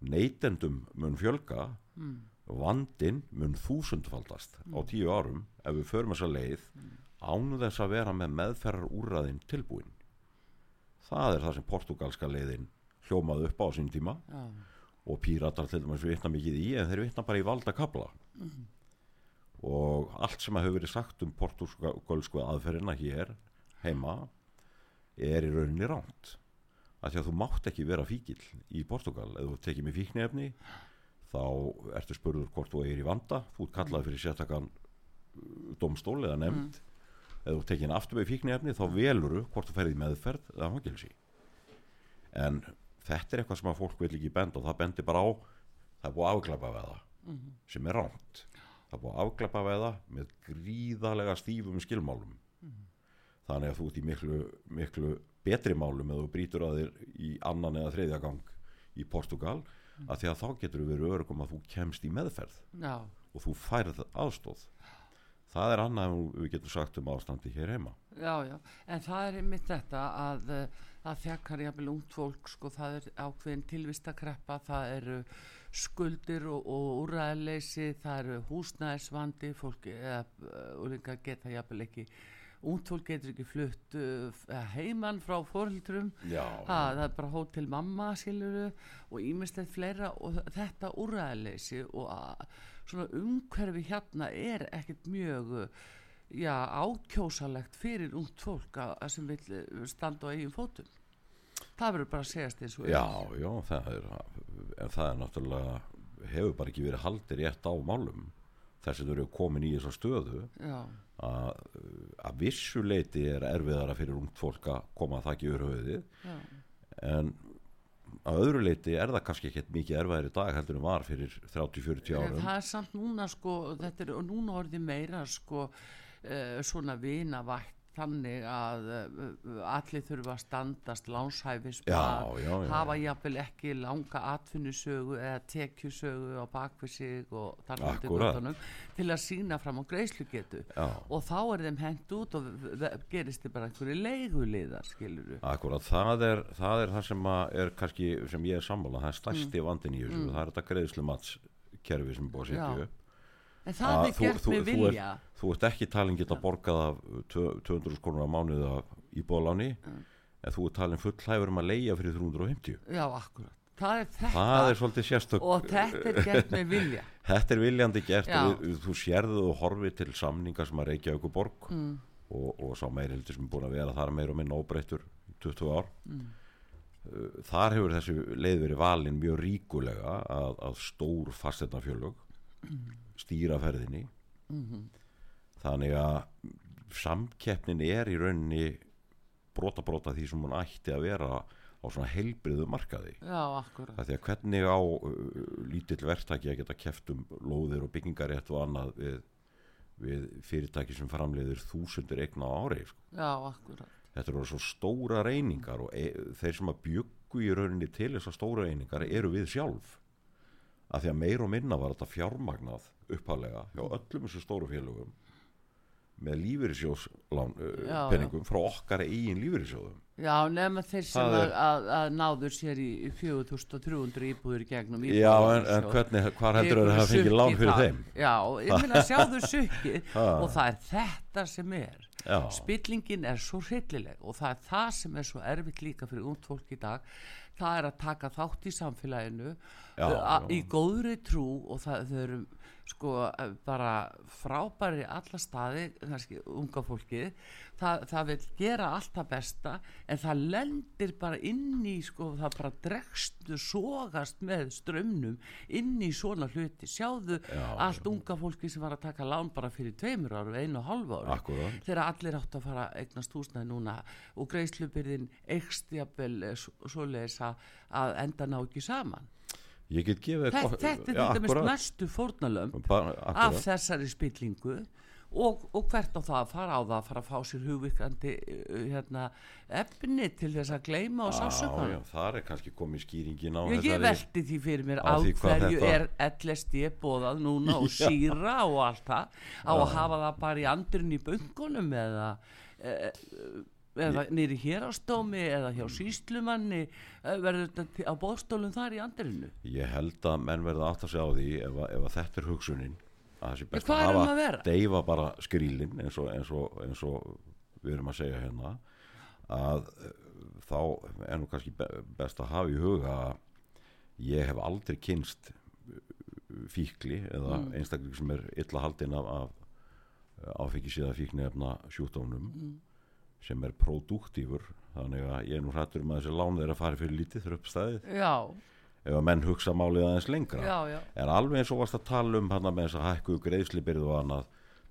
Neytendum mun fjölga vandin mun þúsundfaldast á tíu árum ef við förum þessa leið ánu þess að vera með meðferðar úrraðin tilbúin. Það er það sem portugalska leiðin hljómaði upp á sín tíma. Já, og píratar til dæmis vitna mikið í en þeir vitna bara í valda kabla og allt sem hefur verið sagt um portugalsku aðferðina hér heima er í rauninni ránt af því að þú mátt ekki vera fíkil í Portugal ef þú tekið með fíknefni þá ertu spurður hvort þú er í vanda. Þú ert kallað fyrir sértakann domstól eða nefnd. Ef þú tekið aftur með fíknefni þá veluru hvort þú ferði í meðferð eða fangilsi en þetta er eitthvað sem að fólk vil ekki benda og það bendir bara á það er búið að afglæpa við það sem er ránt það er búið við það með gríðalega stífum skilmálum. Þannig að þú ert í miklu, miklu betri málum eða þú brýtur að þér í annan eða þriðja gang í Portugal að því að þá getur við verið örgum að þú kemst í meðferð já, og þú færð aðstóð það er annað en við getum sagt um ástandi hér heima Já, já, en það er einmitt þetta að, eh, að þjakkar jafnvel ungt fólk, sko, það er ákveðin tilvistakreppa, það eru skuldir og, og úræðleysi, það eru húsnæðisvandi, fólk eða úlingar geta jafnvel ekki, ungt fólk getur ekki flutt uh, heimann frá fórhildrum, það er bara hótel mamma, skiluru, og ímislegt fleira og þetta úræðleysi og að, svona umhverfi hérna er ekkert mjög já, ákjósalegt fyrir ungt fólk að, að sem vil eh, standa á eigin fótum. Það verður bara að segjast eins og er. Já, já, það er en það er náttúrulega hefur bara ekki verið haldið rétt á málum þess að þau eru komin í þessa stöðu já, að, að vissuleiti er erfiðara fyrir ungt fólk að koma að þakki yfir höfuðið. Já, en að öðru leiti er það kannski ekkert mikið erfiðar í dag heldur en var fyrir 30-40 en árum. það er samt núna sko, er og núna orðið meira sko svona vinavætt þannig að uh, allir þurfa að standast lánshæfis hafa jafnvel ekki langa atvinnusögu eða tekjusögu á bakvið sig og þar fram til að sína fram á greiðslugetu. Já. og þá er þeim hent út og gerist þið bara einhverju leiguliðar skilur Akkurat, það er, það er það sem er kannski, sem ég er sammála, það er stærsti vandin í þessu, það er þetta greiðslumatskerfi sem búið að setja Mm. Upp en það Að er gert með vilja ert, þú ert ekki talin geta borgað af tvö- 200 skonur á mánuði af íbúðaláni Mm. en þú ert talin full hæfur um að leia fyrir 350 já, akkurat, það er þetta það er svolítið sérstök og þetta er gert með vilja þetta er viljandi gert Já. og þú sérðu og horfið til samninga sem að reykja ykkur borg mm. og, og sá meirhildi sem er búin að vera þar meir og minna óbreyttur í 20 ár Mm. Uh, þar hefur þessi leið verið valin mjög ríkulega að, að stór fasteignafjölug stýra ferðinni þannig að samkeppnin er í rauninni brota brota því sem hún ætti að vera á svona heilbriðu markaði já, akkurat því að hvernig á uh, lítill verktaki að geta keft um lóðir og byggingarétt og annað við, við fyrirtæki sem framleiðir þúsundir eigna á ári sko. já, akkurat þetta eru svo stóra reyningar og e þeir sem að byggu í rauninni til þessar stóra reyningar eru við sjálf að því að meir og minna var þetta fjármagnað upphalega hjá öllum þessu stóru félögum með lífyrirsjóðslán uh, frá okkar eigin lífyrirsjóðum Já, nema þeir sem að, er- að, að náður sér í 4300 íbúður gegnum Já, en, en hvernig, hvar heldur Tekur að það fengið lán fyrir það. þeim? Já, ég meina sjáðu sukkið Ha. og það er þetta sem er Já. spillingin er svo hryllileg og það er það sem er svo erfitt líka fyrir ungd fólk í dag það er að taka þátt í samfélaginu Já, já. í góðri trú og það, þau eru sko bara frábæri alla staði, kannski unga fólkið það, það vil gera allt það besta en það lendir bara inn í sko, það bara dregstu sogast með strömmnum inn í svona hluti, sjáðu Já, allt unga fólki sem var að taka lán bara fyrir tveimur árum, einu og hálfu árum Akkúrat. þegar allir átt að fara eignast húsnæði núna og greiðslubyrðin eikst jafnvel eh, svo- svoleiðis að, enda ná ekki saman. Ég get gefið þetta, er Já, þetta mest mestu fórnalömb Bara- af þessari spillingu og, og hvert á það að fara? Á það að fara að fá sér hugvikandi uh, hérna, efni til þess að gleyma og Já, já, sásökan þar er kannski komið skýringin á ég, ég velti því fyrir mér á hverju þetta- er LSD bóðað núna og síra og allt það. Á að hafa það bara í andurinn í böngunum eða e, eða nýri hér á stómi eða hjá síslumanni eh, verður þetta á bóðstólum þar í andurinu? Ég held að menn verða að segja á því ef, ef þetta er hugsunin að það sé best að um hafa að deyfa bara skrílin eins eins, eins og við erum að segja hérna að eh, þá er nú kannski be- best að hafa í huga að ég hef aldrei kynst fíkli eða Mm. einstakling sem er illa haldinn af, af áfengisíða fíknefna sjúkdómnum Mm. sem er produktífur þannig að ég er nú hrættur um að þessi lán þeirra fari fyrir lítið þurr uppstæðið já, ef að menn hugsa málið aðeins lengra. Já, já. En alveg eins og varst að tala um hann með þess að hækku greiðslibyrðu og annað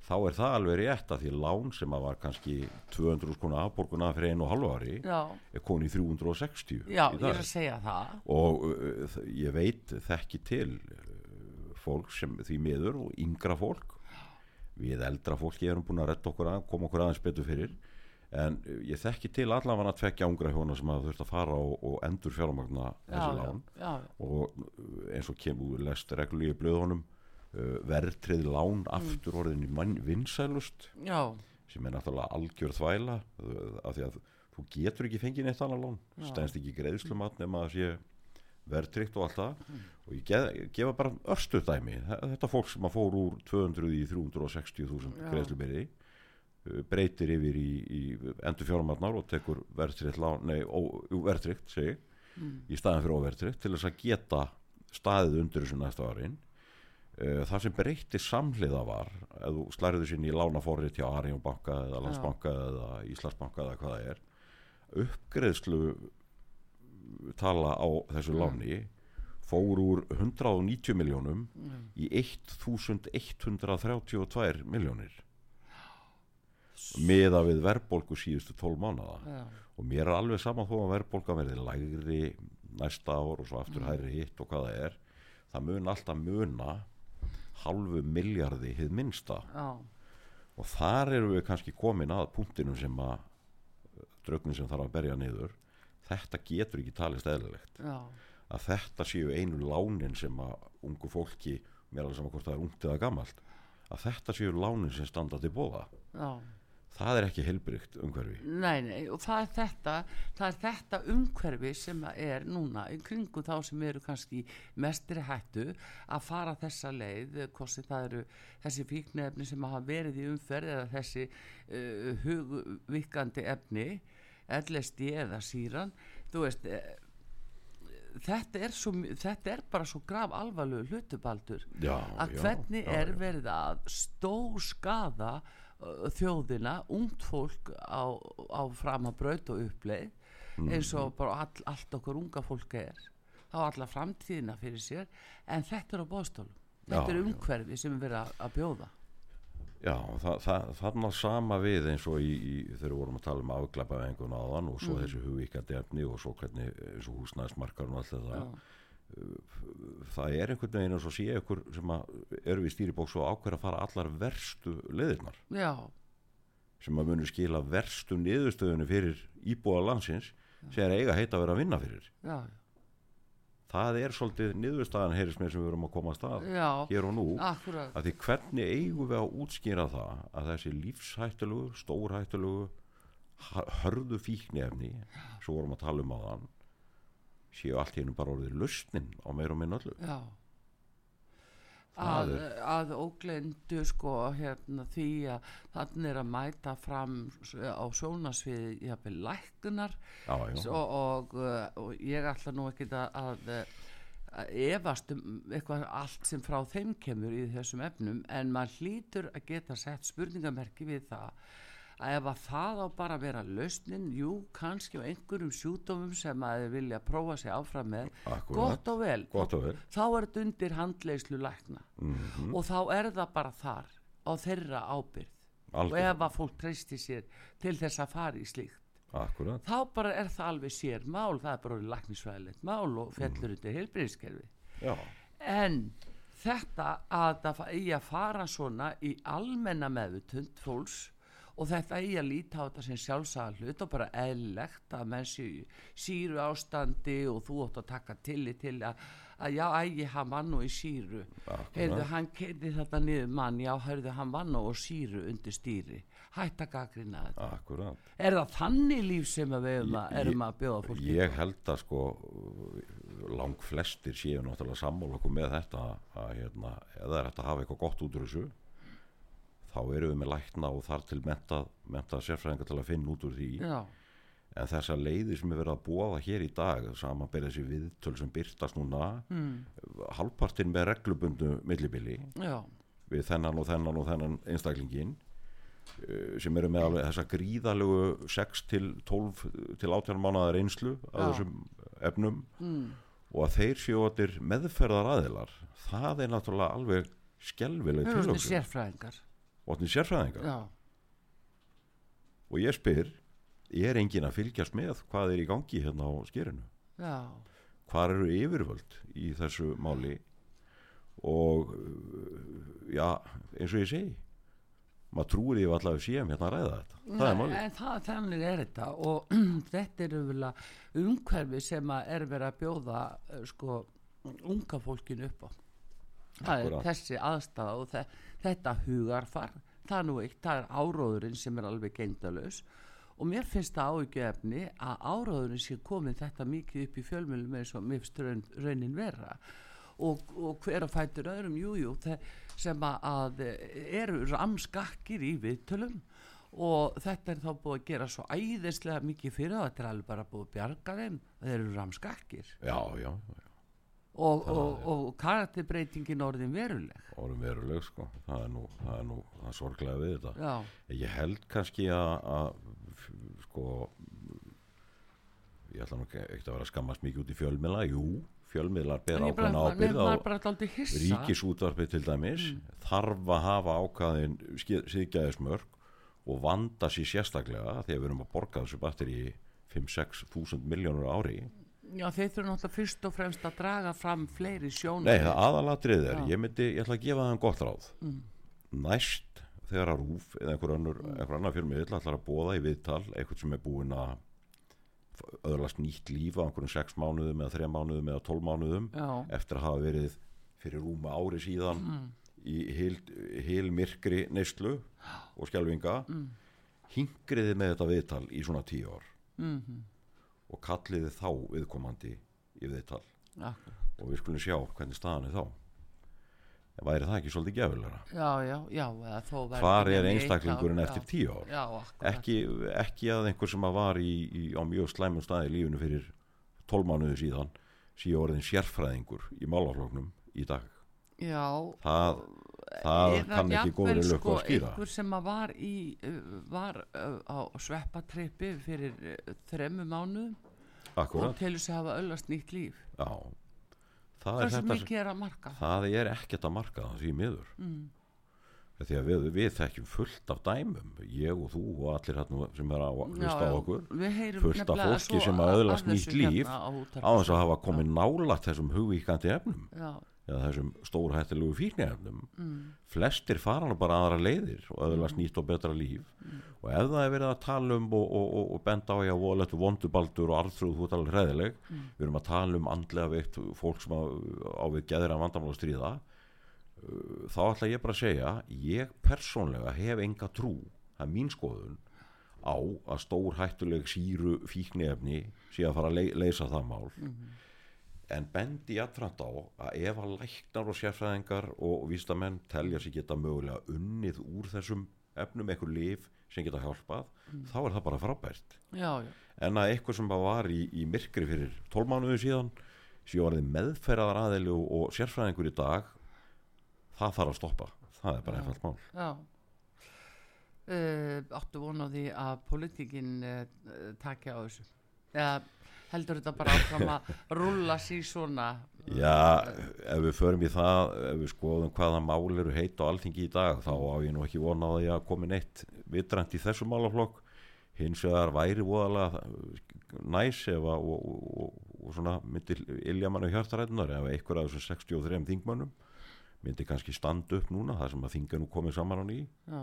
þá er það alveg rétt að því lán sem að var kannski 200 skona afborguna fyrir einu og halvu ári er komin í 360 já, ég er að segja það. Og uh, ég veit þekki til uh, fólk sem því miður og yngra fólk. Við eldra fólki erum búin að retta okkur að koma okkur aðeins betur fyrir en ég þekki til allavega að tvekja ungra hjóna sem hafa þurft að fara og, og endur fjármagna já, þessi lán. og uh, eins og kemur lest reglulegi blöðunum uh, verðtrið lán aftur orðin í vinsælust já, sem er náttúrulega algjör þvæla uh, af því að þú getur ekki fengið neitt annað lán. Já. stendst ekki greiðslumat nema að sé verðtrygt og allt það. Og ég gef, gefa bara örstu dæmi. Þe- þetta fólk sem að fór úr 200 í 360.000 Já. Uh, breytir yfir í, í endur fjóramarnar og tekur jú, verðtrygt segi, Mm. í staðin fyrir óverðtrygt til þess að geta staðið undir þessu næsta árin uh, það sem breytti samhliða var ef þú slæriðu sinni í lánaforrið hjá Arjón banka eða Landsbanka eða Íslandsbanka eða hvað það er uppgreðslu tala á þessu láni fór úr 190 miljónum í 1132 miljónir meða við verðbólgu síðustu 12 mánada já, og mér er alveg saman þó að verðbólga verði lægri næsta ár og svo aftur hægri hitt og hvað það er. Það mun alltaf muna halvu miljardi hið minnsta. Já, og þar eru við kannski komin að punktinum sem að draugnum sem þarf að berja niður. Þetta getur ekki talist eðlilegt. Já, að þetta séu einu lánin sem að ungu fólki mér alveg saman hvort það er ungt eða gamalt að þetta séu lánin sem standa til bóða já. Það er ekki heilbrygt umhverfi. Nei, nei, og það er þetta það er þetta umhverfi sem er núna í kringum þá sem eru kannski mestri hættu að fara þessa leið, hvort sem það eru þessi fíknefni sem hafa verið í umferð eða þessi uh, hugvikandi efni LSD eða síran þú veist uh, þetta er, svo, þetta er bara svo graf alvarlegu hlutubaldur já, að já, hvernig já, er verið að stór skada þjóðina, ungt fólk á, á framabraut og uppleið eins Mhm. og bara all, allt okkur unga fólk er á alla framtíðina fyrir sér en þetta er á bóðstólum þetta er umhverfi sem er verið að, bjóða Já, það, það, þarna sama við eins og í, í þegar við vorum að tala um afglæpaðingun áðan og svo Mm. þessi hugvíkandi efni og svo hvernig eins og húsnæðismarkar og allt þetta. Það er einhvern veginn eins og sé ykkur sem eru við stýribóks og ákveður að fara allar verstu leðirnar já, sem að munu skila verstu niðurstöðunni fyrir íbúa landsins sem er eiga heita að vera að vinna fyrir. Já, það er svolítið með sem við erum að koma að stað já. hér og nú akkurat, að því hvernig eigum við að útskýra það að þessi lífshættulugu, stórhættulugu ha- hörðu fíknefni svo vorum að tala um á þann séu allt í hennu bara orðið lustnin á meir og minn öllu. Já. Að, að óglendu sko hérna því að þannig er að mæta fram á sjónasviði jafnvel lækkunar. Og, og, uh, og ég ætla nú ekki að, að, efast um eitthvað allt sem frá þeim kemur í þessum efnum en maður hlýtur að geta sett spurningamerki við það að ef að það á bara að vera lausnin, jú, kannski á einhverjum sjúdómum sem að þeir vilja prófa sig áfram með, gott og vel. Gott og vel. Þá er þetta undir handleyslu lækna. Mm og þá er það bara þar á þeirra ábyrð og algjör, ef að fólk treysti sér til þess að fara í slíkt akkurat. þá bara er það alveg sér mál það er bara læknisvæðilegt mál og fellur undir heilbriðiskerfi já, en þetta að eigi að fara svona í almenna meðutund fólks og þetta eigi að líta á þetta sem sjálfsaga hlut og bara eðlilegt að menn síru ástandi og þú átt að taka tillit til að, að já, ægi, hann var nú í síru. Heyrðu, hann keirði þetta niður mann já, heyrðu, hann var nú og síru undir stýri. Hætt að gagrina þetta. Akkurat. Er það þannig líf sem við erum að, erum að bjóða fólki? ég held að sko lang flestir séu náttúrulega sammála okkur með þetta að hérna, það er hægt að hafa eitthvað gott út úr þessu þá erum við með lækna og þar til menta, menta sérfræðingar til að finna út úr því. Já, en þessar leiðir sem er verið að búa hér í dag samanberið þessi viðtöl sem byrtast núna mm, halvpartinn með reglubundu millibili já, við þennan og þennan og þennan einstaklingin eh, sem eru með alveg þessa gríðalegu 6 til 12 til 18 mánuðar einslu af Já. þessum efnum mm, og að þeir séu allir meðferðar aðilar það er náttúrulega alveg við erum tilhugsun sérfræðingar allir sérfræðingar. Já, og ég spyr er engin að fylgjast með hvað er í gangi hérna á skerinu? Já, hvað eru yfirvöld í þessu máli? Og uh, já, eins og ég segi maður trúir því allavega séum hérna að ræða þetta. Það er Nei, máli það, þannig er þetta. Og þetta er umhverfi sem er verið að bjóða eh, sko unga fólkinu upp á. Það er þessi aðstæða og þe þetta hugarfar það er nú eitt, það er áróðurinn sem er alveg gengdalaus og mér finnst það áhyggjuefni að áróðurinn sé komin þetta mikið upp í fjölmjölum eins og mér finnst raun, raunin vera. Og, og hver að fætur öðrum jújú jú, sem að eru ramskakkir í viðtölum. Og þetta er þá búið að gera svo æðislega mikið fyrir það, þetta er alveg bara búið að bjarga þeim þeir eru ramskakkir. Já, já, já og, og, og karakterbreytingin orðin veruleg. Orðum veruleg sko. Það er nú, það er nú það er sorglega við þetta. Já, ég held kannski að, sko ég ætla nú ekki ekkert að vera að skammast mikið út í fjölmiðla. Jú, fjölmiðlar ber nei, ábyrð á ríkisútvarpið til dæmis þarf að hafa ákveðin síðgæðismörk og vanda sér sérstaklega þegar við erum að borga þessu batteri 5-6 þúsund miljónur ári já, þeir þurfa náttúrulega fyrst og fremst að draga fram fleiri sjónum Nei, það aðalatrið er, Já. ég myndi, ég ætla að gefa það en gott ráð. Næst þegar að rúf eða einhver önnur, einhver annar fjölmiðl ætlar að bóða í viðtal, eitthvað sem er búin að öðlast nýtt líf á einhverjum 6 mánuðum eða 3 mánuðum eða 12 mánuðum já, eftir að hafa verið fyrir rúma ári síðan í heil, heil myrkri neyslu og skjálfinga. Mm. hingriði með þetta viðtal í svona 10 ár. Mhm, og kalliði þá viðkomandi í viðtal. Akkur og við skulum sjá hvernig staðan er þá. En væri það ekki svolítið verður hvar er einstaklingurinn eftir já, tíu ár? Já, ekki, ekki að einhver sem að var í, í, á mjög slæmum staði í lífinu fyrir 12 mánuði síðan síðu orðin sérfræðingur í málafloknum í dag. Já, það, það kann ekki góðri lög sko, að skýra einhver sem að var í uh, var uh, á sveppatrippi fyrir uh, þremmu og akkurat, telur sig hafa öllast nýtt líf. Já. Það er þetta að það er ekkert að marka það því miður. Mm. því að við, við þekkjum fullt af dæmum ég og þú og allir hérna sem er að hlusta á okkur. fullt af fólki sem að öðlast nýtt líf hérna á útvarpi. á þess að hafa komið nálat þessum hugvíkandi efnum. Já, eða þessum stórhættilegu fíknefnum mm, flestir fara nú bara aðra leiðir og öðlast nýtt og betra líf. Og ef það er verið að tala um og, og, og, og benda á ég að voðlegt vondubaldur og arðrúð þú alveg hreðileg við erum að tala um andlega veikt fólk sem á, við vandamál að stríða. Uh, þá ætla ég bara að segja ég persónlega hef enga trú það er mín skoðun á að stór hættuleg síru fíknefni sé að fara að ley leysa það mál en bendi jafnframt á að ef að læknar og sérfræðingar og vístamenn telja sig geta mögulega unnið úr þessum efnum eitthvað lif sem geta hjálpað þá er það bara frábært. Já, já, en að eitthvað sem bara var í, í myrkri fyrir 12 mánuðu síðan sem orðið meðferðar aðeili og, og sérfræðingur í dag það þarf að stoppa. Það er bara einfalt mál. Já. Uh, áttu von á því að politíkin uh, taki á þessu? Eða heldur þetta bara áfram að rúlla sér svona? Já, ef við förum í það ef við skoðum hvaða mál eru heit á alþingi í dag þá á ég nú ekki vona á því að komi neitt vitrænt í þessu málaflokk. Hins vegar væri voðalega næs ef að og, og, og, og svona myndi ilja mannu hjartarætunar ef einhver af þessum 63 þingmönnum myndi kannski standa upp núna þar sem að þinga nú komið saman á ný já,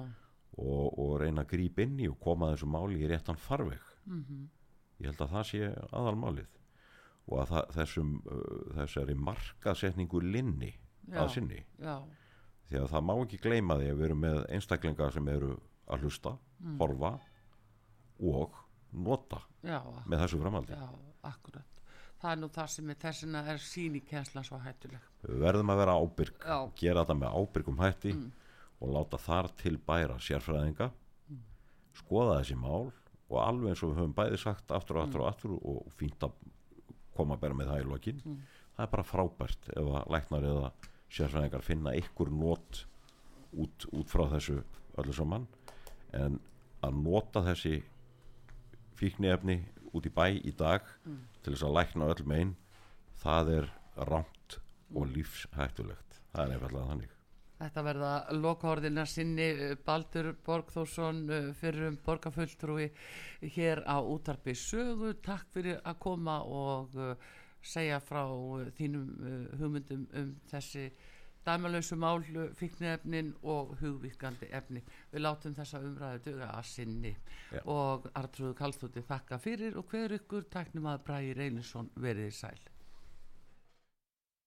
og, og reyna að grípa inn í og koma þessu máli í réttan farveg. Mhm, ég held að það sé aðalmálið og að það, þessum þessari markasetningu linni Já. að sinni já, því að það má ekki gleyma því að við erum með einstaklinga sem eru að hlusta Mm. horfa og nota já, með þessu framaldi já, akkurat það er nú það sem er þessina er sínikensla svo hættuleg við verðum að vera ábyrg Já. gera þetta með ábyrgum hætti Mm. og láta þar til bæra sérfræðinga skoða þessi mál og alveg eins og við höfum bæði sagt aftur og aftur og aftur og fínt að koma bara með það í lokin. Það er bara frábært ef að læknar eða sérfræðingar finna einhver nót út, út frá þessu öllu saman. En að nota þessi fíkniefni út í bæ í dag til þess að lækna öll megin það er rámt og lífshættulegt. Það er einfallega þannig Þetta verða lokaorðina sinni eh, Baldur Borgþórsson eh, fyrrum borgarfulltrúi hér á útarpi sögu. Takk fyrir að koma og eh, segja frá þínum hugmyndum um þessi dæmalausu mál, fíkniefnin og hugvíkandi efni. Við látum þessa umræðu duga að sinni Já. og Artrúðu Kallstóttir þakka fyrir og hver ykkur tæknum að Bræði Reynisson verið í sæl.